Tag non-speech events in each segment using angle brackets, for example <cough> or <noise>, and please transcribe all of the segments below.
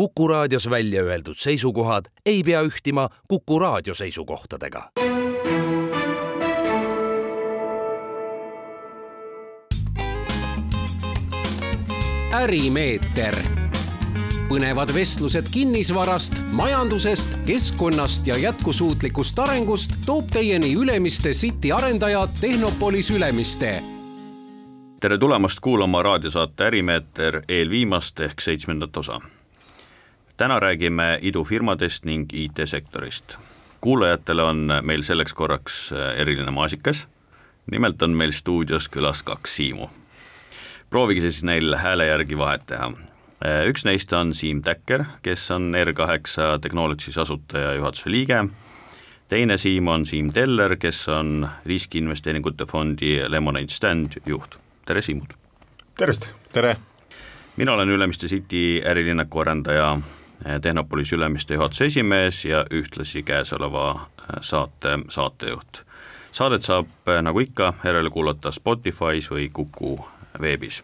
Kuku raadios välja öeldud seisukohad ei pea ühtima Kuku raadio seisukohtadega. ärimeeter põnevad vestlused kinnisvarast, majandusest, keskkonnast ja jätkusuutlikust arengust toob teieni Ülemiste City arendaja Tehnopolis Ülemiste. tere tulemast kuulama raadiosaate Ärimeeter eelviimast ehk seitsmendat osa. Täna räägime idufirmadest ning IT-sektorist. kuulajatele on meil selleks korraks eriline maasikas. nimelt on meil stuudios külas kaks Siimu proovige siis neil hääle järgi vahet teha Äh, üks neist on Siim Täkker, kes on R8 Technologies asutaja ja juhatuse liige, teine Siim on Siim Teller, kes on riskiinvesteeringute fondi Lemonade Stand juht, tere Siimud! tervist! tere! mina olen Ülemiste City ärilinnaku arendaja, äh, Tehnopolis Ülemiste juhatuse esimees ja ühtlasi käesoleva äh, saate saatejuht. Saadet saab nagu ikka järele kuulata Spotify's või Kuku veebis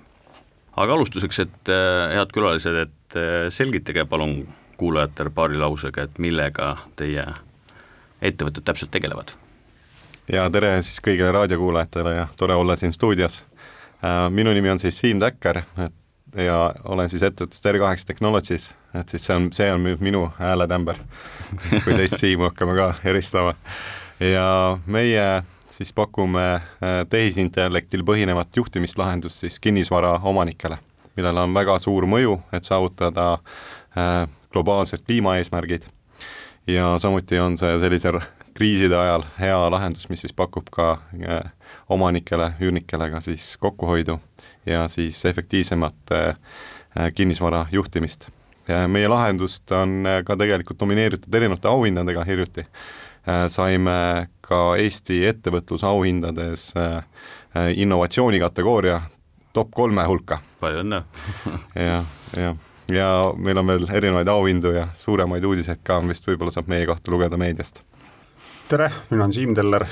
aga alustuseks, et äh, head külalised, et äh, selgitage palun kuulajatele paari lausega, et millega teie ettevõtted täpselt tegelevad? ja tere siis kõigile raadiokuulajatele ja tore olla siin stuudios. Äh, minu nimi on siis Siim Täkker ja olen siis ettevõttest R8 Technologies, et siis see on, see on minu hääletämber, kui teist Siimu hakkame ka eristama. ja meie siis pakume äh, tehisintellektil põhinevat juhtimislahendust siis kinnisvara omanikele, millel on väga suur mõju, et saavutada äh, globaalsed kliimaeesmärgid ja samuti on see sellise kriiside ajal hea lahendus, mis siis pakub ka äh, omanikele, üürnikele ka siis kokkuhoidu ja siis efektiivsemat kinnisvara juhtimist. meie lahendust on ka tegelikult nomineeritud erinevate auhindadega hiljuti Äh, saime ka Eesti ettevõtlusauhindades äh, äh, innovatsiooni kategooria top kolme hulka. palju õnne <laughs> ja, ja, ja meil on veel erinevaid auhindu ja suuremaid uudiseid ka, vist võib-olla saab meie kohta lugeda meediast tere, mina olen Siim Teller,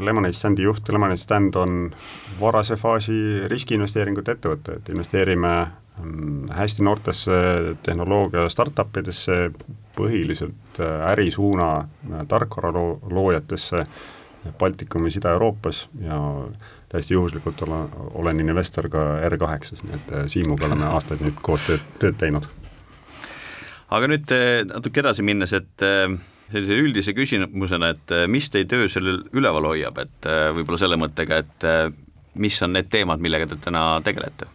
Lemonade Standi juht, Lemonade Stand on varase faasi riskiinvesteeringute ettevõte, et investeerime mm, hästi noortesse tehnoloogia startup idesse, põhiliselt äh, ärisuuna äh, tarkvara loo-, loojatesse Baltikumis, Ida-Euroopas ja täiesti juhuslikult olen, olen investor ka R8-s, nii et äh, Siimuga oleme <laughs> aastaid nüüd koos tööd, tööd teinud. aga nüüd natuke edasi minnes, et sellise üldise küsimusena, et mis teie töö sellel üleval hoiab, et võib-olla selle mõttega, et mis on need teemad, millega te täna tegelete?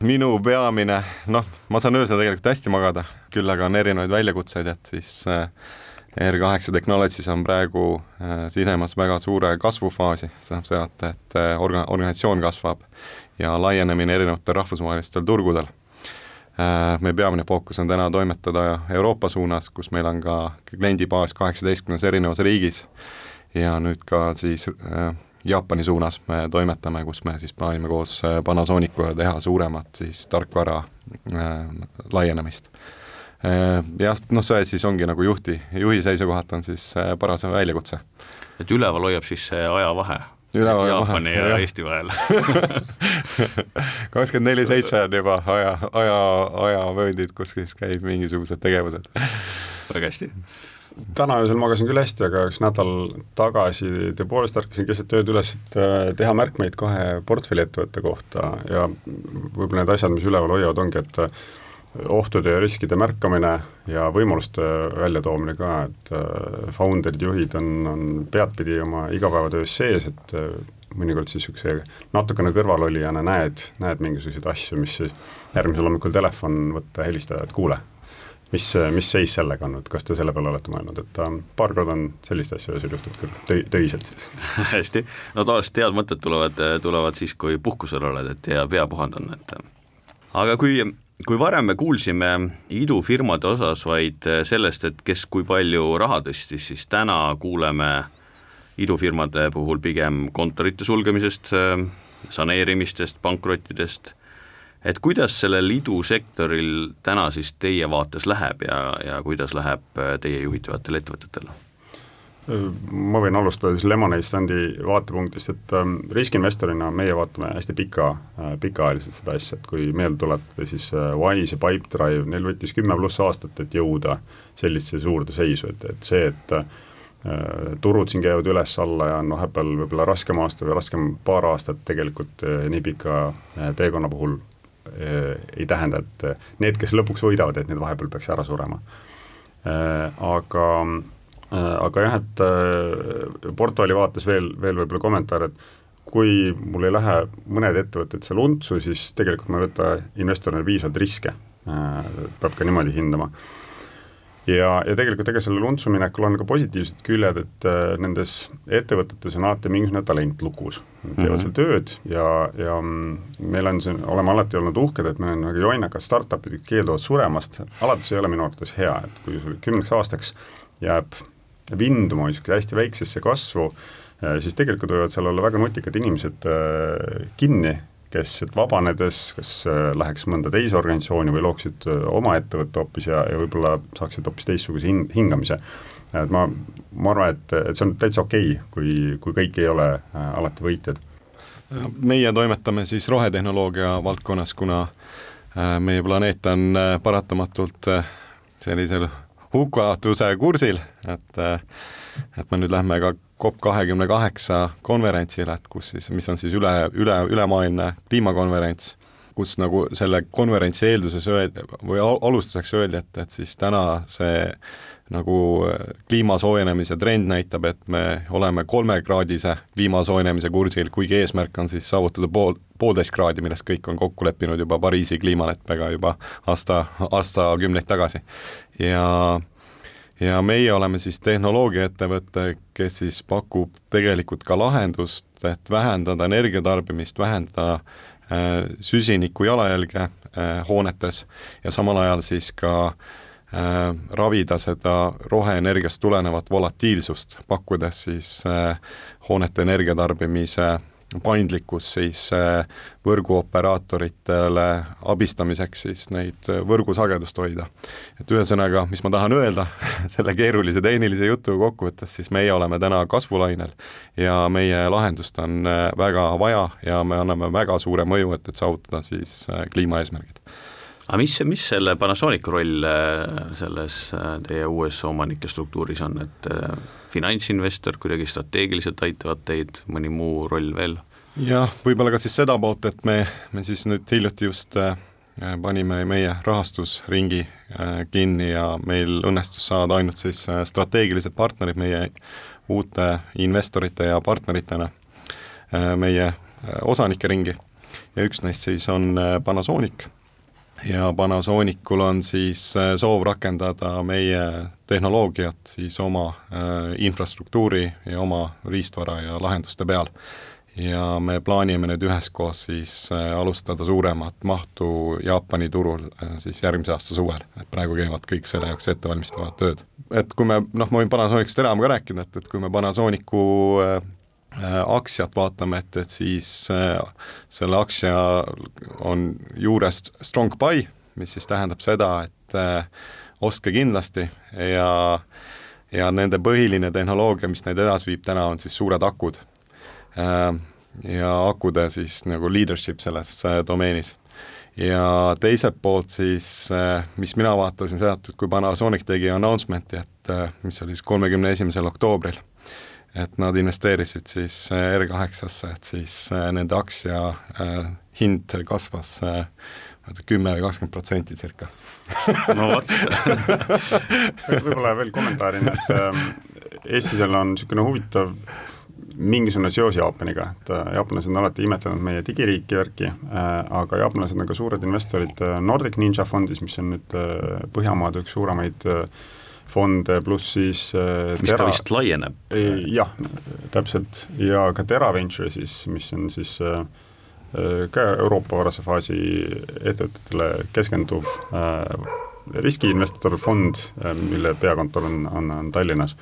minu peamine, noh, ma saan öösel tegelikult hästi magada, küll aga on erinevaid väljakutseid, et siis äh, R8 Technologies on praegu äh, sisemas väga suure kasvufaasi, see tähendab seda, et äh, orga-, organisatsioon kasvab ja laienemine erinevatel rahvusvahelistel turgudel äh,. Meie peamine fookus on täna toimetada Euroopa suunas, kus meil on ka kliendibaas kaheksateistkümnes erinevas riigis ja nüüd ka siis äh, Jaapani suunas me toimetame, kus me siis plaanime koos äh, Panasonicuga teha suuremat siis tarkvara äh, laienemist äh,. jah, noh, see siis ongi nagu juhti, juhi seisukohalt on siis äh, paras väljakutse. et üleval hoiab siis see ajavahe? Üleval Jaapani ja, ja Eesti vahel. <laughs> kakskümmend neli seitse on juba aja, aja, ajavööndid, kus siis käib mingisugused tegevused. väga hästi. Täna öösel magasin küll hästi, aga üks nädal tagasi tõepoolest ärkasin keset ööd üles, et äh, teha märkmeid kahe portfelliettevõtte kohta ja võib-olla need asjad, mis üleval hoiavad, ongi, et äh, ohtude ja riskide märkamine ja võimaluste väljatoomine ka, et äh, founder'id, juhid on, on peadpidi oma igapäevatöös sees, et mõnikord siis niisuguse natukene kõrvalolijana näed, näed mingisuguseid asju, mis siis järgmisel hommikul telefon võtta, helistada, et kuule mis, mis seis sellega on, et kas te selle peale olete mõelnud, et um, paar korda on selliseid asju öösel juhtunud küll, töi-, töiselt <laughs> hästi, no tavaliselt head mõtted tulevad, tulevad siis, kui puhkusel oled, et hea pea puhanud on, et aga kui, kui varem me kuulsime idufirmade osas vaid sellest, et kes kui palju raha tõstis, siis täna kuuleme idufirmade puhul pigem kontorite sulgemisest, saneerimistest, pankrottidest et kuidas sellel idusektoril täna siis teie vaates läheb ja, ja kuidas läheb äh, teie juhitavatel ettevõtetel? Ma võin alustada siis Lemonade standi vaatepunktist, et ähm, riskiinvestorina meie vaatame hästi pika äh,, pikaajaliselt seda asja, et kui meelde tuletada, siis äh, Wise ja Pipedrive, neil võttis kümme pluss aastat, et jõuda sellisesse suurde seisu, et, et see, et äh, turud siin käivad üles-alla ja on vahepeal võib-olla raskem aasta või raskem paar aastat tegelikult nii pika teekonna puhul ei tähenda, et need, kes lõpuks võidavad, et need vahepeal peaks ära surema. Aga aga jah, et äh, portfelli vaates veel, veel võib-olla kommentaar, et kui mul ei lähe mõned ettevõtted seal untsu, siis tegelikult ma ei võta investorina piisavalt riske äh,, peab ka niimoodi hindama ja, ja tegelikult ega sellel untsu minekul on ka positiivsed küljed, et äh, nendes ettevõtetes on alati mingisugune talent lukus. Nad teevad mm -hmm. seal tööd ja, ja mm, meil on siin, oleme alati olnud uhked, et meil on nagu jonnakad startup'id, keelduvad suremast, alati see ei ole minu arvates hea, et kui sul kümneks aastaks jääb vinduma niisugune hästi väiksesse kasvu, äh, siis tegelikult võivad seal olla väga nutikad inimesed äh, kinni kes vabanedes kas äh, läheks mõnda teise organisatsiooni või looksid oma ettevõtte hoopis ja, ja võib-olla saaksid hoopis teistsuguse hin-, hingamise. et ma, ma arvan, et, et see on täitsa okei okay,, kui, kui kõik ei ole alati võitjad. meie toimetame siis rohetehnoloogia valdkonnas, kuna meie planeet on paratamatult sellisel hukatuse kursil, et et me nüüd lähme ka COP kahekümne kaheksa konverentsile, et kus siis, mis on siis üle, üle, ülemaailmne kliimakonverents, kus nagu selle konverentsi eelduses öeldi või alustuseks öeldi, et, et siis täna see nagu kliima soojenemise trend näitab, et me oleme kolmekraadise kliima soojenemise kursil, kuigi eesmärk on siis saavutada pool, poolteist kraadi, millest kõik on kokku leppinud juba Pariisi kliimaleppega juba aasta, aastakümneid tagasi. ja ja meie oleme siis tehnoloogiaettevõte, kes siis pakub tegelikult ka lahendust, et vähendada energiatarbimist, vähendada äh, süsiniku jalajälge äh, hoonetes ja samal ajal siis ka äh, ravida seda roheenergiast tulenevat volatiilsust, pakkudes siis äh, hoonete energiatarbimise paindlikkus siis äh, võrguoperaatoritele abistamiseks siis neid äh, võrgusagedust hoida. et ühesõnaga, mis ma tahan öelda <laughs> selle keerulise tehnilise jutu kokkuvõttes, siis meie oleme täna kasvulainel ja meie lahendust on äh, väga vaja ja me anname väga suure mõju, et, et saavutada siis kliimaeesmärgid aga mis, mis selle Panasonicu roll selles teie uues omanike struktuuris on, et finantsinvestor, kuidagi strateegiliselt aitavad teid, mõni muu roll veel? jah, võib-olla ka siis seda poolt, et me, me siis nüüd hiljuti just äh, panime meie rahastusringi äh, kinni ja meil õnnestus saada ainult siis äh, strateegilised partnerid meie uute investorite ja partneritena äh, meie äh, osanike ringi ja üks neist siis on äh, Panasonic ja Panasonicul on siis äh, soov rakendada meie tehnoloogiat siis oma äh, infrastruktuuri ja oma riistvara ja lahenduste peal. ja me plaanime nüüd üheskoos siis äh, alustada suuremat mahtu Jaapani turul siis järgmise aasta suvel, et praegu käivad kõik selle jaoks ettevalmistavad tööd. et kui me, noh, ma võin Panasonicust enam ka rääkida, et, et kui me Panasonicu aktsiat vaatame, et, et siis äh, selle aktsia on juures strong buy, mis siis tähendab seda, et äh, ostke kindlasti ja, ja nende põhiline tehnoloogia, mis neid edasi viib täna, on siis suured akud äh,. ja akude siis nagu leadership selles äh, domeenis. ja teiselt poolt siis äh,, mis mina vaatasin seda, et kui Panasonic tegi announcement'i, et äh, mis oli siis kolmekümne esimesel oktoobril et nad investeerisid siis äh, R8-sse, et siis äh, nende aktsia äh, hind kasvas kümme või kakskümmend protsenti circa. <laughs> no vot <laughs> võib-olla veel kommentaarina, et Eestis jälle on niisugune huvitav mingisugune seos Jaapaniga, et jaapanlased on alati imetlenud meie digiriiki värki aga jaapanlased on ka suured investorid Nordic Ninja fondis, mis on nüüd Põhjamaade üks suuremaid äh, fonde, pluss siis äh, mis tera... ka vist laieneb. jah, täpselt, ja ka Terra Venture siis, mis on siis äh, äh, ka Euroopa varase faasi ettevõtetele keskenduv äh, riskiinvestorfond äh,, mille peakontor on, on, on Tallinnas.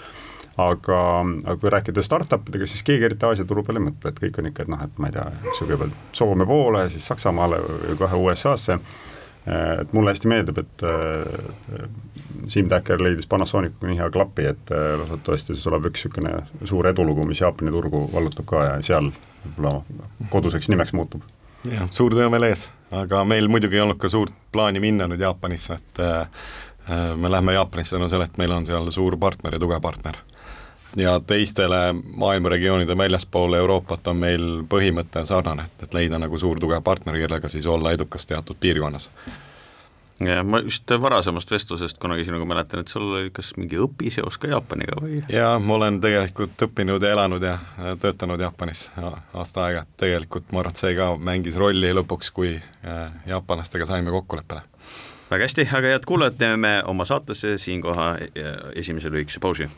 Aga, aga kui rääkida startup idega, siis keegi eriti Aasia turu peale ei mõtle, et kõik on ikka, et noh, et ma ei tea, eks ju, kõigepealt Soome poole, siis Saksamaale või kohe USA-sse, et mulle hästi meeldib, et Siim Täkker leidis Panasonicuga nii hea klapi, et loodetavasti see tuleb üks niisugune suur edulugu, mis Jaapani turgu vallutab ka ja seal võib-olla koduseks nimeks muutub. jah, suur töö veel ees, aga meil muidugi ei olnud ka suurt plaani minna nüüd Jaapanisse, et äh, me lähme Jaapanisse tänu sellele, et meil on seal suur partner ja tugev partner ja teistele maailma regioonide väljaspool Euroopat on meil põhimõte sarnane, et, et leida nagu suur tugev partner, kellega siis olla edukas teatud piirkonnas. ja ma just varasemast vestlusest kunagi sinuga mäletan, et sul oli kas mingi õpiseos ka Jaapaniga või? jaa, ma olen tegelikult õppinud ja elanud ja töötanud Jaapanis aasta aega, et tegelikult ma arvan, et see ka mängis rolli lõpuks, kui äh, jaapanlastega saime kokkuleppele väga hästi, aga head kuulajad, teeme oma saatesse siinkohal esimese lühikese pausi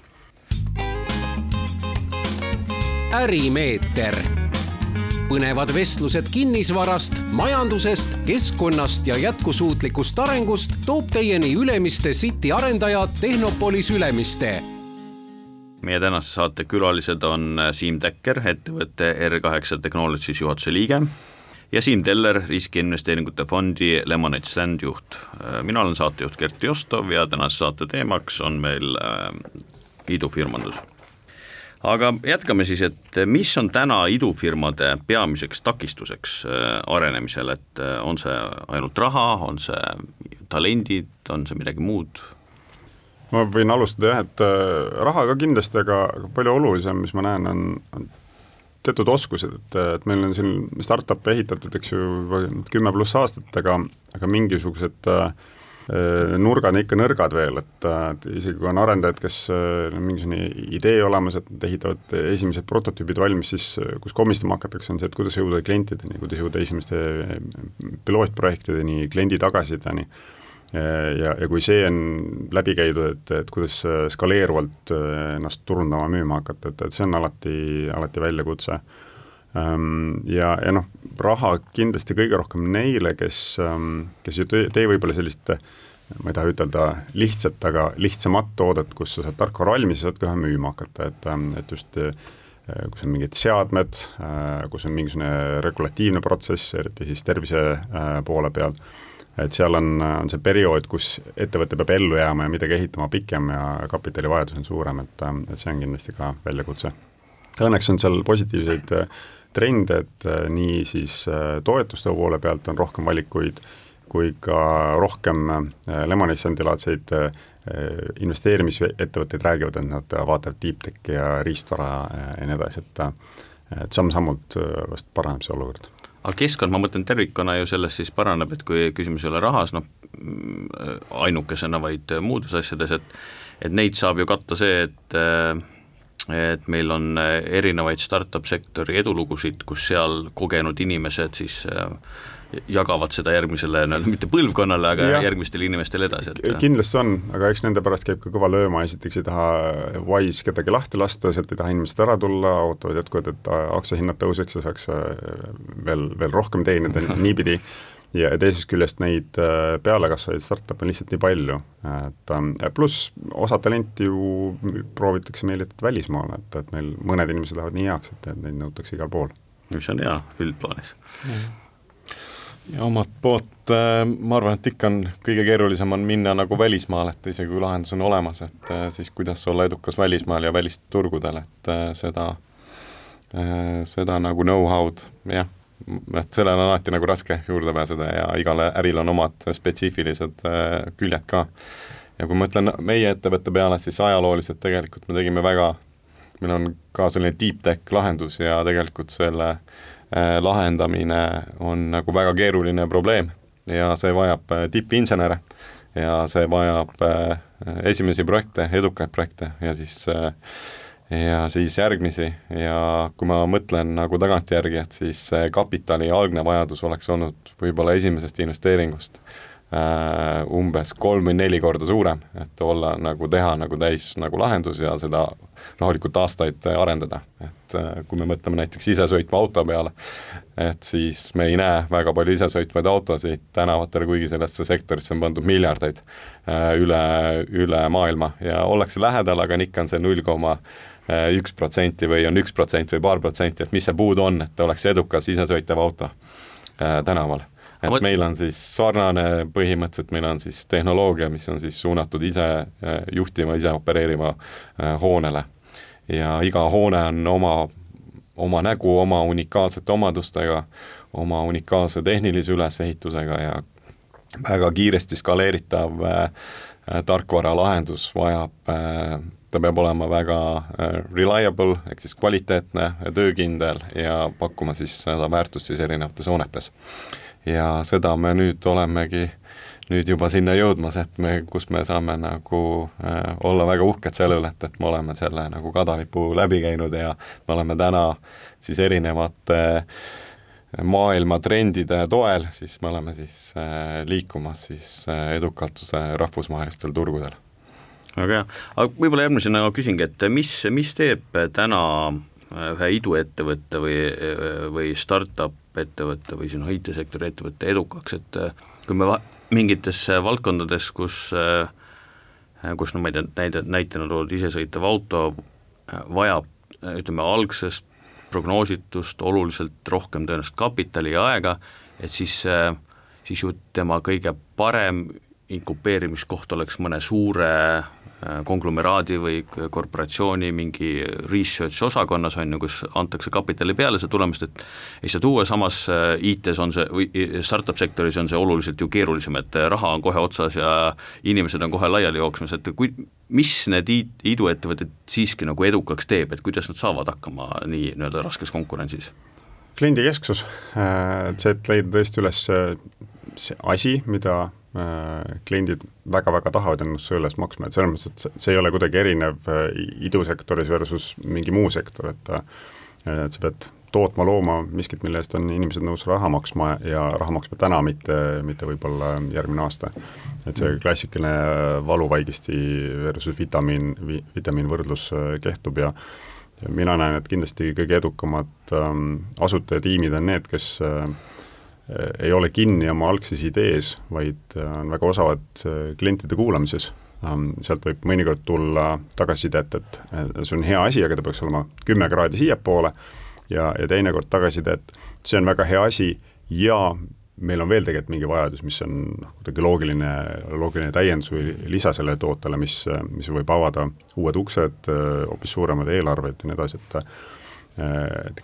ärimeeter. põnevad vestlused kinnisvarast, majandusest, keskkonnast ja jätkusuutlikust arengust toob teieni Ülemiste City arendaja Tehnopolis Ülemiste meie tänase saate külalised on Siim Täkker, ettevõtte R8 Technologies juhatuse liige ja Siim Teller, riskiinvesteeringute fondi Lemonade Stand juht. mina olen saatejuht Gert Jostov ja tänase saate teemaks on meil äh, idufirmandus aga jätkame siis, et mis on täna idufirmade peamiseks takistuseks äh, arenemisel, et äh, on see ainult raha, on see talendid, on see midagi muud? ma võin alustada jah, et raha ka kindlasti, aga palju olulisem, mis ma näen, on, on teatud oskused, et, et meil on siin startup'e ehitatud, eks ju, kümme pluss aastat, aga, aga mingisugused Äh, nurgad on ikka nõrgad veel, et, et isegi kui on arendajad, kes äh, mingisugune idee olemas, et nad ehitavad esimesed prototüübid valmis, siis äh, kus komistama hakatakse, on see, et kuidas jõuda klientideni, kuidas jõuda esimeste pilootprojektideni, kliendi tagasisideni ja, ja kui see on läbi käidud, et, et kuidas skaleeruvalt ennast turundama, müüma hakata, et, et see on alati, alati väljakutse ja, ja noh, raha kindlasti kõige rohkem neile, kes, ähm, kes ju tee, tee võib-olla sellist äh, ma ei taha ütelda lihtsat, aga lihtsamat toodet, kus sa saad tarkvara valmis ja saad kohe müüma hakata, et, ähm, et just äh, kus on mingid seadmed, äh, kus on mingisugune regulatiivne protsess, eriti siis tervise äh, poole peal, et seal on, on see periood, kus ettevõte peab ellu jääma ja midagi ehitama pikem ja kapitalivajadus on suurem, et, et see on kindlasti ka väljakutse. Õnneks on seal positiivseid trende, et nii siis toetuste poole pealt on rohkem valikuid kui ka rohkem äh, Lemonade-laadseid äh, investeerimisettevõtteid räägivad, et nad vaatavad deep tech'i ja riistvara äh, ja nii edasi, et et samm-sammult vast paraneb see olukord. Aga keskkond, ma mõtlen tervikuna ju selles siis paraneb, et kui küsimus ei ole rahas, noh ainukesena, vaid muudes asjades, et et neid saab ju katta see, et et meil on erinevaid startup sektori edulugusid, kus seal kogenud inimesed siis äh, jagavad seda järgmisele nii-öelda mitte põlvkonnale, aga ja. järgmistele inimestele edasi, et kindlasti on, aga eks nende pärast käib ka kõva lööma, esiteks ei taha Wise kedagi lahti lasta, sealt ei taha inimesed ära tulla, ootavad jätkuvalt, et aktsiahinnad tõuseks ja saaks äh, veel, veel rohkem teenida <laughs> niipidi, ja teisest küljest neid äh, pealekasvajaid startup'e on lihtsalt nii palju, et ähm, pluss osa talenti ju proovitakse meelitada välismaale, et, et meil mõned inimesed lähevad nii heaks, et, et neid nõutakse igal pool. mis on hea üldplaanis. Ja omalt poolt äh, ma arvan, et ikka on, kõige keerulisem on minna nagu välismaale, et isegi kui lahendus on olemas, et äh, siis kuidas olla edukas välismaal ja välisturgudel, et seda, seda nagu know-how'd, jah, et sellele on alati nagu raske juurde pääseda ja igale äril on omad spetsiifilised küljed ka. ja kui ma mõtlen meie ettevõtte peale, siis ajalooliselt tegelikult me tegime väga, meil on ka selline deep tech lahendus ja tegelikult selle äh, Äh, lahendamine on nagu väga keeruline probleem ja see vajab äh, tippinsenere ja see vajab äh, esimesi projekte, edukaid projekte ja siis ja siis järgmisi. Ja kui ma mõtlen nagu tagantjärgi, et siis kapitali algne vajadus oleks olnud võib-olla esimesest investeeringust äh, umbes kolm või neli korda suurem, et olla nagu teha nagu täis nagu lahendus ja seda rahulikult aastaid arendada, et äh, kui me mõtleme näiteks isesõitva auto peale, et siis me ei näe väga palju isesõitvaid autosid tänavatel, kuigi sellesse sektorisse on pandud miljardeid äh, üle, üle maailma. Ja ollakse lähedal, aga ikka on see null koma äh, üks protsenti või on üks protsent või paar protsenti, et mis see puudu on, et oleks edukas isesõitev auto äh, tänaval et Aga- meil on siis sarnane põhimõtteliselt, meil on siis tehnoloogia, mis on siis suunatud ise äh, juhtima, ise opereerima äh, hoonele. ja iga hoone on oma, oma nägu, oma unikaalsete omadustega, oma unikaalse tehnilise ülesehitusega ja väga kiiresti skaleeritav äh, äh, tarkvaralahendus vajab äh, ta peab olema väga äh, reliable ehk siis kvaliteetne töökindel ja pakkuma siis seda väärtust siis erinevates hoonetes. ja seda me nüüd olemegi nüüd juba sinna jõudmas, et me, kus me saame nagu äh, olla väga uhked selle üle, et, et me oleme selle nagu kadalipu läbi käinud ja me oleme täna siis erinevate äh, maailma trendide toel, siis me oleme siis äh, liikumas siis äh, edukalt äh, rahvusvahelistel turgudel väga hea, aga võib-olla järgmisena küsingi, et mis, mis teeb täna äh, ühe iduettevõtte või, või startup ettevõtte või siin IT-sektori ettevõtte edukaks, et äh, kui me va-, mingites valdkondades, kus äh, kus no ma ei tea, näide, näitena toodud isesõitev auto vajab ütleme, algsest prognoositust oluliselt rohkem tõenäoliselt kapitali ja aega, et siis, siis ju tema kõige parem inkubeerimiskoht oleks mõne suure konglomeraadi või korporatsiooni mingi research osakonnas, on ju, kus antakse kapitali peale see tulemust, et ei saa tuua, samas IT-s on see, või startup sektoris on see oluliselt ju keerulisem, et raha on kohe otsas ja inimesed on kohe laiali jooksmas, et kui, mis need iduettevõtted siiski nagu edukaks teeb, et kuidas nad saavad hakkama nii nii-öelda raskes konkurentsis? kliendikesksus, et see, et leida tõesti üles see asi, mida kliendid väga-väga tahavad ennast üles maksma, et selles mõttes, et see ei ole kuidagi erinev idusektoris versus mingi muu sektor, et et sa pead tootma, looma miskit, mille eest on inimesed nõus raha maksma ja raha maksma täna, mitte, mitte võib-olla järgmine aasta. et see klassikaline valuvaigisti versus vitamiin vi,, vitamiinvõrdlus kehtub ja ja mina näen, et kindlasti kõige edukamad ähm, asutajatiimid on need, kes äh, ei ole kinni oma algses idees, vaid on väga osavad klientide kuulamises. sealt võib mõnikord tulla tagasisidet, et see on hea asi, aga ta peaks olema kümme kraadi siiapoole ja, ja teinekord tagasiside, et see on väga hea asi ja meil on veel tegelikult mingi vajadus, mis on noh, kuidagi loogiline, loogiline täiendus või lisa sellele tootele, mis, mis võib avada uued uksed, hoopis suuremad eelarved ja nii edasi, et et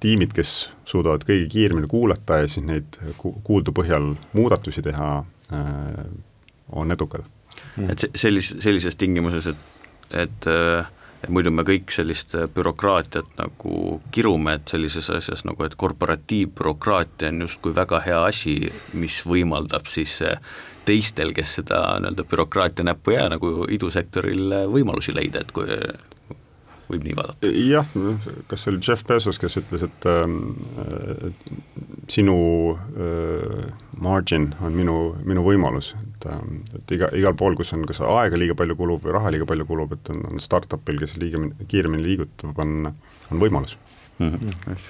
tiimid, kes suudavad kõige kiiremini kuulata ja siis neid kuuldu põhjal muudatusi teha, on edukad. Mm.. et sellis-, sellises tingimuses, et, et et muidu me kõik sellist bürokraatiat nagu kirume, et sellises asjas nagu, et korporatiivbürokraatia on justkui väga hea asi, mis võimaldab siis teistel, kes seda nii-öelda bürokraatia näppu ei jää, nagu idusektoril võimalusi leida, et kui võib nii vaadata. jah, kas see oli Jeff Bezos, kes ütles, et äh, sinu äh, margin on minu, minu võimalus, et äh,, et iga, igal pool, kus on kas aega liiga palju kulub või raha liiga palju kulub, et on, on startup'il, kes liiga, kiiremini liigutab, on, on võimalus mm. -hmm.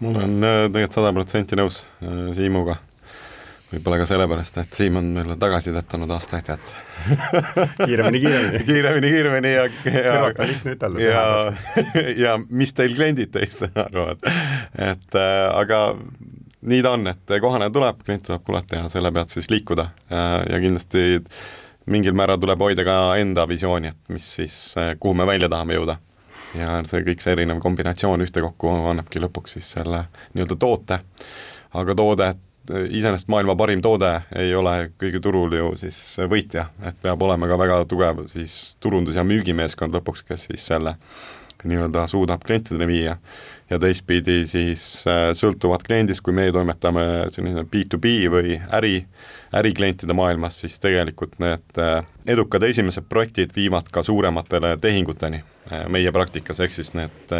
mul on äh, tegelikult sada protsenti nõus äh, Siimuga võib-olla ka sellepärast, et Siim on meile tagasisidet andnud aastaid, et <laughs> kiiremini, kiiremini. Kiiremini, kiiremini ja, ja ja, <laughs> ja mis teil kliendid teist <laughs> arvavad, et äh, aga nii ta on, et kohane tuleb, klient tuleb kuulata ja selle pealt siis liikuda. Äh, ja kindlasti mingil määral tuleb hoida ka enda visiooni, et mis siis, kuhu me välja tahame jõuda. ja see kõik, see erinev kombinatsioon ühtekokku annabki lõpuks siis selle nii-öelda toote, aga toodet iseenesest maailma parim toode ei ole kõige turul ju siis võitja, et peab olema ka väga tugev siis turundus- ja müügimeeskond lõpuks, kes siis selle nii-öelda suudab klientideni viia. Ja teistpidi siis sõltuvalt kliendist, kui meie toimetame selline B2B või äri, äriklientide maailmas, siis tegelikult need edukad esimesed projektid viivad ka suurematele tehinguteni meie praktikas, ehk siis need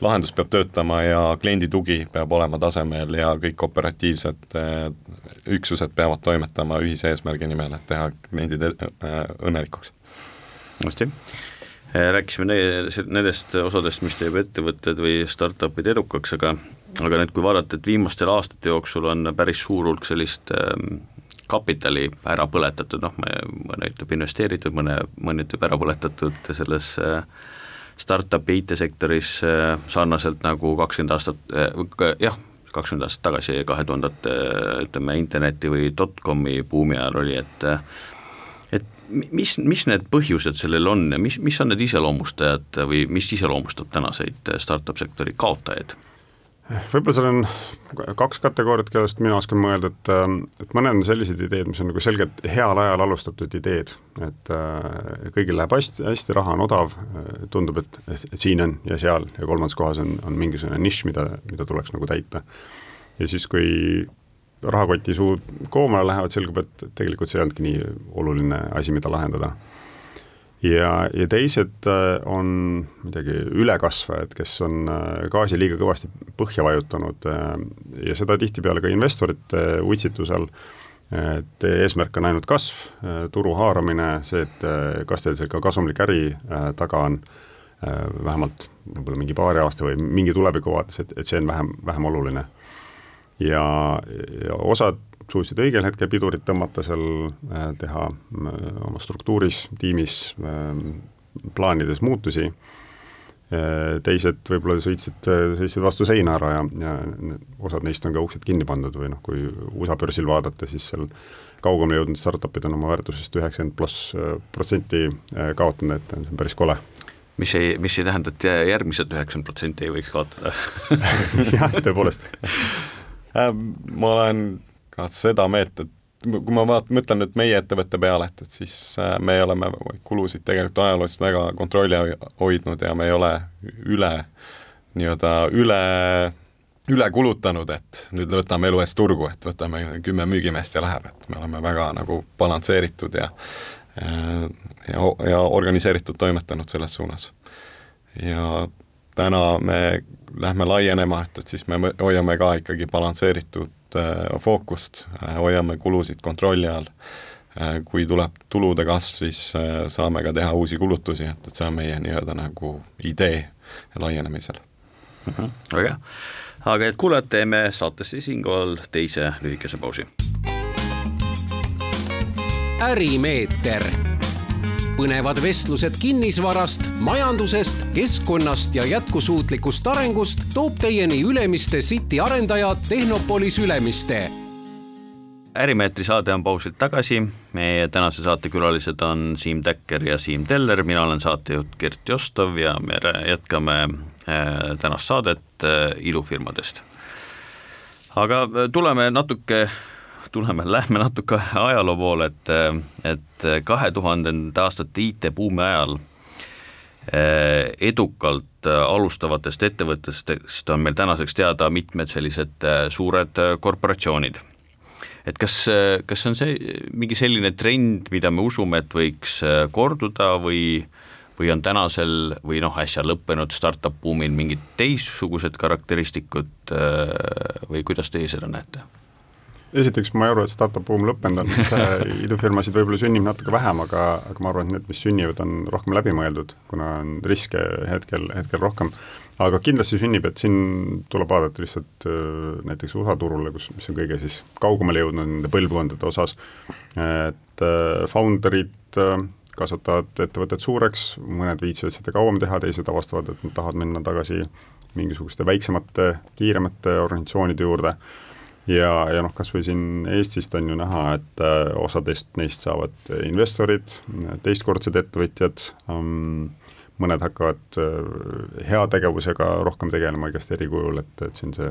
lahendus peab töötama ja kliendi tugi peab olema tasemel ja kõik operatiivsed üksused peavad toimetama ühise eesmärgi nimel, et teha kliendid õnnelikuks. hästi, rääkisime nendest osadest, mis teeb ettevõtted või startup'id edukaks, aga aga nüüd, kui vaadata, et viimastel aastate jooksul on päris suur hulk sellist kapitali ära põletatud, noh, mõne ütleb investeeritud, mõne, mõni ütleb ära põletatud selles startup'i IT-sektoris sarnaselt nagu kakskümmend aastat, jah, kakskümmend aastat tagasi, kahe tuhandete ütleme, interneti või dotcomi buumi ajal oli, et mis, mis need põhjused sellel on ja mis, mis on need iseloomustajad või mis iseloomustab tänaseid startup sektori kaotajaid? võib-olla seal on kaks kategooriat, kellest mina oskan mõelda, et, et mõned on sellised ideed, mis on nagu selgelt heal ajal alustatud ideed, et äh, kõigil läheb hästi, hästi, raha on odav, tundub, et, et siin on ja seal ja kolmandas kohas on, on mingisugune nišš, mida, mida tuleks nagu täita. ja siis, kui rahakoti suud koomale lähevad, selgub, et tegelikult see ei olnudki nii oluline asi, mida lahendada ja, ja teised äh, on midagi ülekasvajad, kes on äh, gaasi liiga kõvasti põhja vajutanud äh, ja seda tihtipeale ka investorite utsitusel, et eesmärk on ainult kasv, turu haaramine, see, et kas teil see ka kasumlik äri taga on, vähemalt võib-olla mingi paari aasta või mingi tuleviku vaates, et, et see on vähem, vähem oluline. Ja, ja osad suutsid õigel hetkel pidurit tõmmata seal, äh, teha äh, oma struktuuris, tiimis, äh, plaanides muutusi, teised võib-olla sõitsid, sõitsid vastu seina ära ja, ja osad neist on ka uksed kinni pandud või noh, kui USA börsil vaadata, siis seal kaugemale jõudnud startup'id on oma väärtusest üheksakümmend pluss protsenti kaotanud, et see on päris kole. Mis ei, mis ei tähenda, et järgmised üheksakümmend protsenti ei võiks kaotada. <laughs> Jah, tõepoolest <laughs> ma olen ka seda meelt, et kui ma vaat-, mõtlen nüüd meie ettevõtte peale, et, et siis äh, me oleme kulusid tegelikult ajalooliselt väga kontrolli hoidnud ja me ei ole üle, nii-öelda üle, üle kulutanud, et nüüd võtame elu eest turgu, et võtame kümme müügimeest ja läheb, et me oleme väga nagu balansseeritud ja ja, ja organiseeritud toimetanud selles suunas. ja täna me lähme laienema, et, et siis me hoiame ka ikkagi balansseeritud äh, fookust äh,, hoiame kulusid kontrolli all äh,, kui tuleb tulude kasv, siis äh, saame ka teha uusi kulutusi, et, et see on meie nii-öelda nagu idee laienemisel mm. -hmm, väga hea, aga et kuulajad, teeme saatesse siinkohal teise lühikese pausi. ärimeeter põnevad vestlused kinnisvarast, majandusest, keskkonnast ja jätkusuutlikust arengust toob teieni Ülemiste City arendaja Tehnopolis Ülemiste. ärimeetri saade on pausilt tagasi, meie tänase saate külalised on Siim Täkker ja Siim Teller, mina olen saatejuht Gert Jostov ja me jätkame äh, tänast saadet äh, ilufirmadest. aga äh, tuleme natuke tuleme, lähme natuke ajaloo poole, et, et kahe tuhandenda aastate IT-buumi ajal eh, edukalt alustavatest ettevõtetest on meil tänaseks teada mitmed sellised eh, suured korporatsioonid. et kas, kas on see mingi selline trend, mida me usume, et võiks eh, korduda või või on tänasel või noh, äsja lõppenud startup buumil mingid teistsugused karakteristikud või kuidas teie seda näete? Esiteks ma ei arva, et startup boom lõppenud on, idufirmasid võib-olla sünnib natuke vähem, aga, aga ma arvan, et need, mis sünnivad, on rohkem läbimõeldud, kuna on riske hetkel, hetkel rohkem. aga kindlasti sünnib, et siin tuleb vaadata lihtsalt äh, näiteks USA turule, kus, mis on kõige siis kaugemale jõudnud nende põlvkondade osas, et äh, founder'id äh, kasvatavad ettevõtet suureks, mõned viitsivad seda kauem teha, teised avastavad, et nad tahavad minna tagasi mingisuguste väiksemate, kiiremate organisatsioonide juurde ja, ja noh, kas või siin Eestist on ju näha, et äh, osadest neist saavad investorid, teistkordsed ettevõtjad ähm,, mõned hakkavad äh, heategevusega rohkem tegelema igast eri kujul, et, et siin see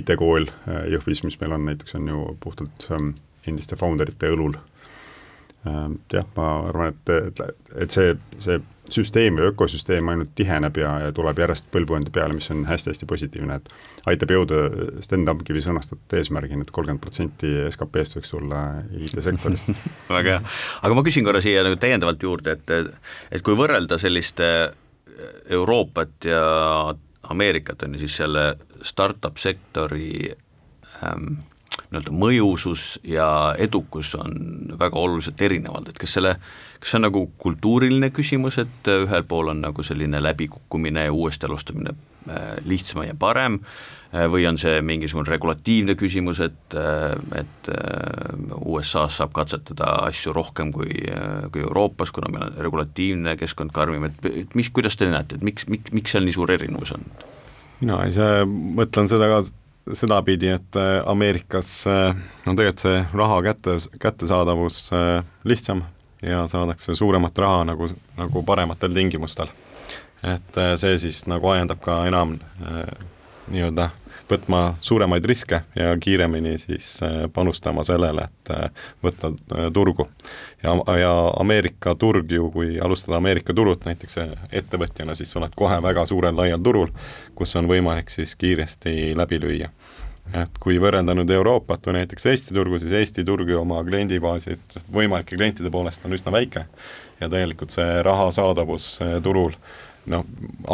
IT-kool äh, Jõhvis, mis meil on näiteks, on ju puhtalt ähm, endiste founder ite õlul ähm,. jah, ma arvan, et, et, et see, see süsteem või ökosüsteem ainult tiheneb ja, ja tuleb järjest põlvkondi peale, mis on hästi-hästi positiivne, et aitab jõuda Sten Tamkivi sõnastatud eesmärgini, et kolmkümmend protsenti SKP-st võiks tulla IT-sektorist. <laughs> Väga hea, aga ma küsin korra siia nagu täiendavalt juurde, et et kui võrrelda sellist Euroopat ja Ameerikat, on ju, siis selle startup sektori ähm, nii-öelda mõjusus ja edukus on väga oluliselt erinevad, et kas selle, kas see on nagu kultuuriline küsimus, et ühel pool on nagu selline läbikukkumine ja uuesti alustamine äh, lihtsam ja parem, äh, või on see mingisugune regulatiivne küsimus, et, äh, et USA-s saab katsetada asju rohkem kui, kui Euroopas, kuna meil on regulatiivne keskkond karmim, et mis, kuidas te näete, et miks, miks, miks seal nii suur erinevus on? mina ise mõtlen seda ka sedapidi, et Ameerikas on tegelikult see raha kätte, kättesaadavus lihtsam ja saadakse suuremat raha nagu, nagu parematel tingimustel. et see siis nagu ajendab ka enam nii-öelda võtma suuremaid riske ja kiiremini siis äh, panustama sellele, et äh, võtta äh, turgu. ja, ja Ameerika turg ju, kui alustada Ameerika turult näiteks ettevõtjana, siis oled kohe väga suurel laial turul, kus on võimalik siis kiiresti läbi lüüa et kui võrrelda nüüd Euroopat või näiteks Eesti turgu, siis Eesti turg ju oma kliendibaasilt võimalike klientide poolest on üsna väike ja tegelikult see raha saadavus turul noh,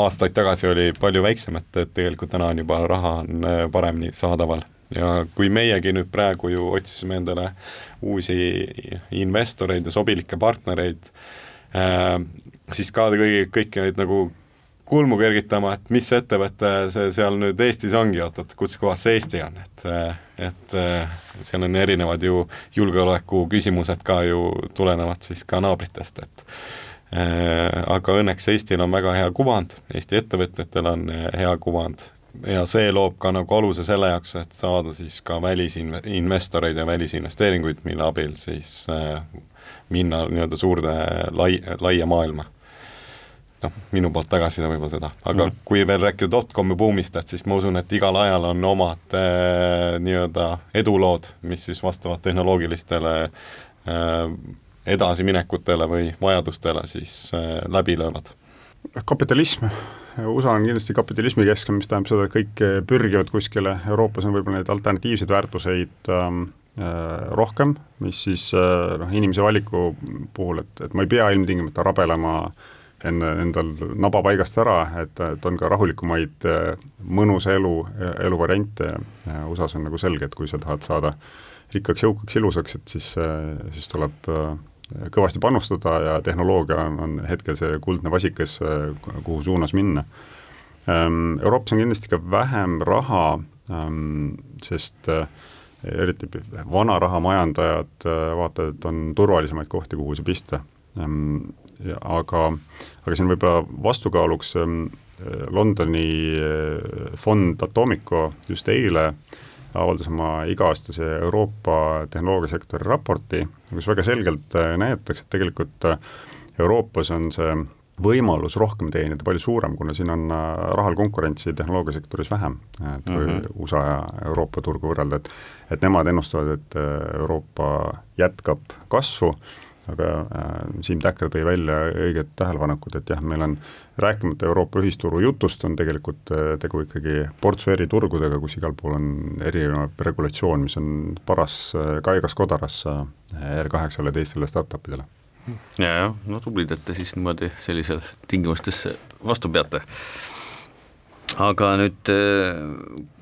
aastaid tagasi oli palju väiksem, et, et tegelikult täna on juba raha on äh, paremini saadaval. Ja kui meiegi nüüd praegu ju otsisime endale uusi investoreid ja sobilikke partnereid äh,, siis ka kõigi, kõiki neid nagu kulmu kergitama, et mis ettevõte see seal nüüd Eestis ongi, oot, oot, kus kohas see Eesti on, et et seal on erinevad ju julgeoleku küsimused ka ju tulenevad siis ka naabritest, et Äh, aga õnneks Eestil on väga hea kuvand, Eesti ettevõtjatel on äh, hea kuvand ja see loob ka nagu aluse selle jaoks, et saada siis ka välisinvestoreid ja välisinvesteeringuid, mille abil siis äh, minna nii-öelda suurde lai, laia maailma. noh, minu poolt tagasiside võib-olla seda, aga mm. kui veel rääkida dotcomi buumist, et siis ma usun, et igal ajal on omad äh, nii-öelda edulood, mis siis vastavad tehnoloogilistele äh, edasiminekutele või vajadustele siis äh, läbi löövad? kapitalism, USA on kindlasti kapitalismi keskel, mis tähendab seda, et kõik pürgivad kuskile, Euroopas on võib-olla neid alternatiivseid väärtuseid ähm, äh, rohkem, mis siis äh, noh, inimese valiku puhul, et, et ma ei pea ilmtingimata rabelema enne endal naba paigast ära, et, et on ka rahulikumaid mõnusa elu, eluvariante. USA-s on nagu selge, et kui sa tahad saada rikkaks, jõukaks, ilusaks, et siis, siis tuleb kõvasti panustada ja tehnoloogia on, on hetkel see kuldne vasikas, kuhu suunas minna. Ehm, Euroopas on kindlasti ka vähem raha, ehm, sest eh, eriti vana raha majandajad eh, vaatavad, et on turvalisemaid kohti, kuhu see pista. Ehm, aga, aga siin võib-olla vastukaaluks Londoni fond Atomico just eile äh, avaldas oma iga-aastase Euroopa tehnoloogiasektori raporti, kus väga selgelt äh, näidatakse, et tegelikult äh, Euroopas on see võimalus rohkem teenida palju suurem, kuna siin on äh, rahal konkurentsi tehnoloogiasektoris vähem, et kui mm -hmm. USA ja Euroopa turgu võrrelda, et et nemad ennustavad, et Euroopa jätkab kasvu aga äh, Siim Täkker tõi välja õiged tähelepanekud, et jah, meil on rääkimata Euroopa ühisturu jutust, on tegelikult äh, tegu ikkagi portsu eri turgudega, kus igal pool on erinev regulatsioon, mis on paras äh, kaigas kodaras R8-le ja teistele startupidele. ja, jah, no tublid, et te siis niimoodi sellisel tingimustes vastu peate aga nüüd äh,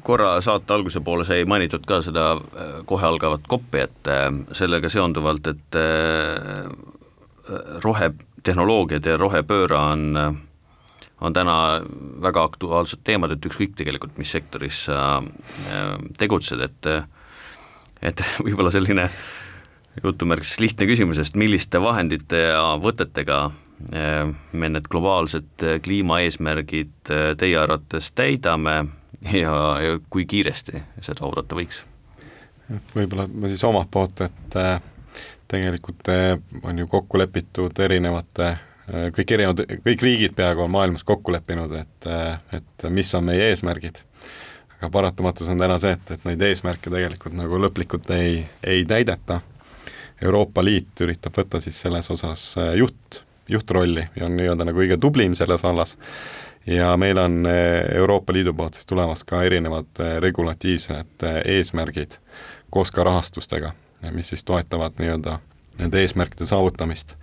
korra saate alguse poole sai mainitud ka seda äh, kohe algavat koppi, et äh, sellega seonduvalt, et rohetehnoloogiad ja rohepööre on, on täna väga aktuaalsed teemad, et ükskõik tegelikult, mis sektoris sa tegutsed, et et <laughs> võib-olla selline jutumärkides lihtne küsimus, sest milliste vahendite ja võtetega Äh, me need globaalsed äh, kliimaeesmärgid äh, teie arvates täidame ja, ja kui kiiresti seda oodata võiks? võib-olla ma siis omalt poolt, et tegelikult on ju kokku lepitud erinevate kõik erinevad, kõik riigid peaaegu on maailmas kokku leppinud, et, et mis on meie eesmärgid. aga paratamatus on täna see, et, et neid eesmärke tegelikult nagu lõplikult ei, ei täideta. Euroopa Liit üritab võtta siis selles osas juht juhtrolli ja on nii-öelda nagu kõige tublim selles vallas. ja meil on eh, Euroopa Liidu poolt siis tulemas ka erinevad eh, regulatiivsed eh, eesmärgid koos ka rahastustega, mis siis toetavad nii-öelda nende eesmärkide saavutamist.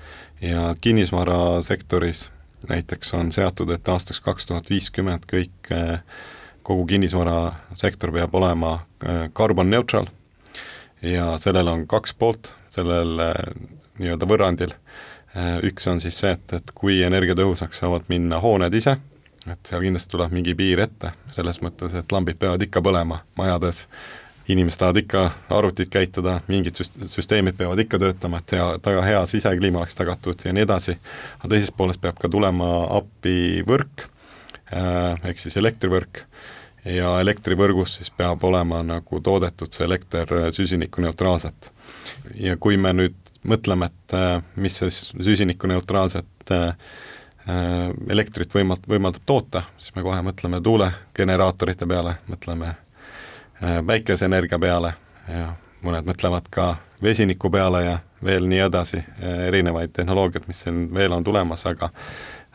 ja kinnisvarasektoris näiteks on seatud, et aastaks kaks tuhat viiskümmend kõik, kogu kinnisvarasektor peab olema carbon neutral ja sellel on kaks poolt, sellel nii-öelda võrrandil üks on siis see, et, et kui energiatõhusaks saavad minna hooned ise, et seal kindlasti tuleb mingi piir ette, selles mõttes, et lambid peavad ikka põlema majades, inimesed tahavad ikka arvutit käitada, mingid süst-, süsteemid peavad ikka töötama, et hea, taga hea sisekliima oleks tagatud ja nii edasi, aga teisest poolest peab ka tulema appi võrk, äh, ehk siis elektrivõrk, ja elektrivõrgus siis peab olema nagu toodetud see elekter süsinikuneutraalselt. ja kui me nüüd mõtleme, et äh, mis siis süsinikuneutraalset äh, elektrit võimalt-, võimaldab toota, siis me kohe mõtleme tuulegeneraatorite peale, mõtleme päikeseenergia peale ja mõned mõtlevad ka vesiniku peale ja veel nii edasi, erinevaid tehnoloogiaid, mis siin veel on tulemas, aga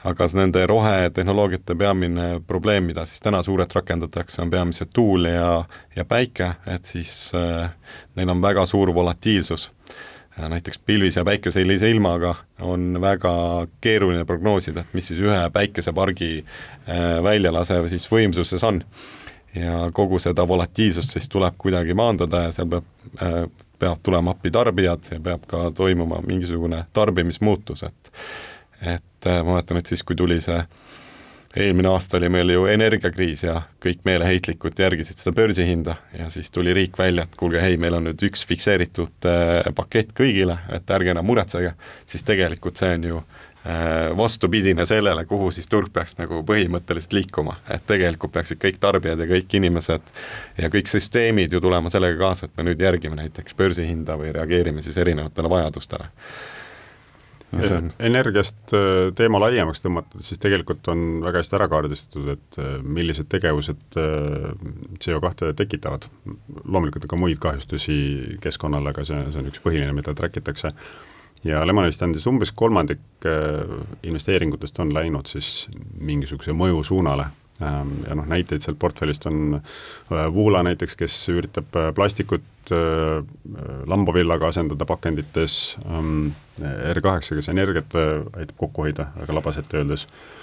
aga nende rohetehnoloogiate peamine probleem, mida siis täna suurelt rakendatakse, on peamiselt tuul ja, ja päike, et siis äh, neil on väga suur volatiilsus. Näiteks pilvis- ja päikeselise ilmaga on väga keeruline prognoosida, et mis siis ühe päikesepargi äh, väljalasev siis võimsuses on. ja kogu seda volatiilsust siis tuleb kuidagi maandada ja seal peab äh, peavad tulema appi tarbijad ja peab ka toimuma mingisugune tarbimismuutus, et et äh, ma mäletan, et siis, kui tuli see eelmine aasta oli meil ju energiakriis ja kõik meeleheitlikult järgisid seda börsihinda ja siis tuli riik välja, et kuulge, hei, meil on nüüd üks fikseeritud äh, pakett kõigile, et ärge enam muretsege, siis tegelikult see on ju äh, vastupidine sellele, kuhu siis turg peaks nagu põhimõtteliselt liikuma, et tegelikult peaksid kõik tarbijad ja kõik inimesed ja kõik süsteemid ju tulema sellega kaasa, et me nüüd järgime näiteks börsihinda või reageerime siis erinevatele vajadustele On... energiast äh, teema laiemaks tõmmata, siis tegelikult on väga hästi ära kaardistatud, et äh, millised tegevused äh, CO2 tekitavad. loomulikult ka muid kahjustusi keskkonnale, aga see, see on üks põhiline, mida track itakse. ja Lemonist andis umbes kolmandik investeeringutest on läinud siis mingisuguse mõju suunale ja noh, näiteid sealt portfellist on Voola näiteks, kes üritab plastikut lambavillaga asendada pakendites ähm,, R8, kes energiat äh, aitab kokku hoida, väga labaselt öeldes, äh,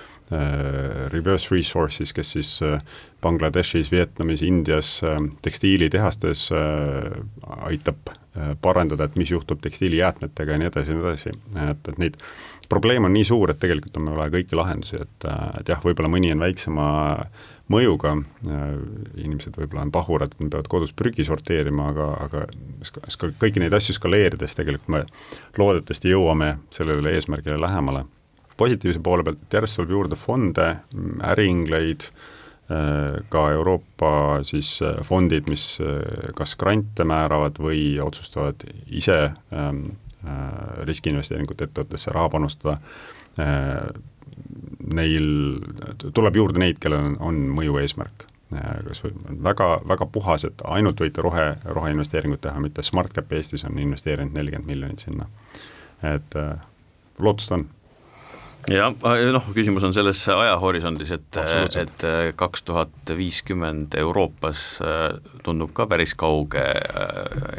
Reverse Resources, kes siis äh, Bangladeshis, Vietnamis, Indias tekstiilitehastes aitab parandada, et mis juhtub tekstiilijäätmetega ja nii edasi ja nii edasi, et, et neid probleem on nii suur, et tegelikult on meil vaja kõiki lahendusi, et, et jah, võib-olla mõni on väiksema mõjuga, inimesed võib-olla on pahurad, et nad peavad kodus prügi sorteerima, aga, aga ska-, kõiki neid asju skaleerides tegelikult me loodetavasti jõuame sellele eesmärgile lähemale. Positiivse poole pealt, et järjest tuleb juurde fonde, äriingleid, ka Euroopa siis fondid, mis kas grante määravad või otsustavad ise ähm, äh, riskiinvesteeringut ettevõttesse raha panustada äh,, neil tuleb juurde neid, kellel on, on mõju eesmärk. kas või väga, väga puhas, et ainult võite rohe, roheinvesteeringut teha, mitte SmartCap Eestis on investeerinud nelikümmend miljonit sinna. et äh, lootust on jah, noh, küsimus on selles ajahorisondis, et, et äh, kaks tuhat viiskümmend Euroopas äh, tundub ka päris kauge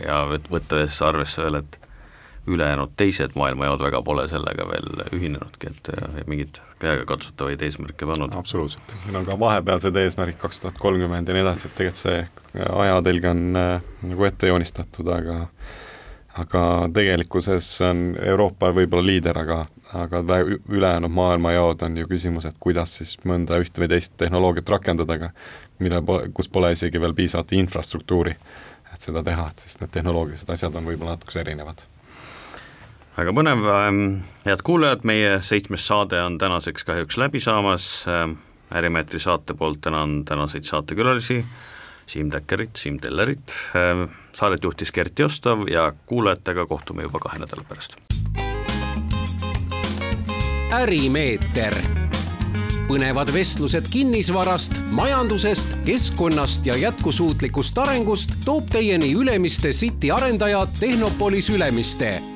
ja võttes arvesse veel, et ülejäänud teised maailmajaod väga pole sellega veel ühinenudki, et mingeid käegakatsutavaid eesmärke pannud. absoluutselt, siin on ka vahepealsed eesmärgid kaks tuhat kolmkümmend ja nii edasi, et tegelikult see ajatelg on äh, nagu ette joonistatud, aga aga tegelikkuses on Euroopa võib-olla liider, aga, aga ülejäänud maailmajaod on ju küsimus, et kuidas siis mõnda ühte või teist tehnoloogiat rakendada, aga mille, kus pole isegi veel piisavat infrastruktuuri, et seda teha, et siis need tehnoloogilised asjad on võib-olla natukese erinevad. Väga põnev, ähm, head kuulajad, meie seitsmes saade on tänaseks kahjuks läbi saamas, ähm, Ärimeetri saate poolt tänan tänaseid saatekülalisi, Siim Täkkerit, Siim Tellerit, ähm, saadet juhtis Gert Jostav ja kuulajatega kohtume juba kahe nädala pärast. ärimeeter, põnevad vestlused kinnisvarast, majandusest, keskkonnast ja jätkusuutlikust arengust toob teieni Ülemiste City arendaja Tehnopolis Ülemiste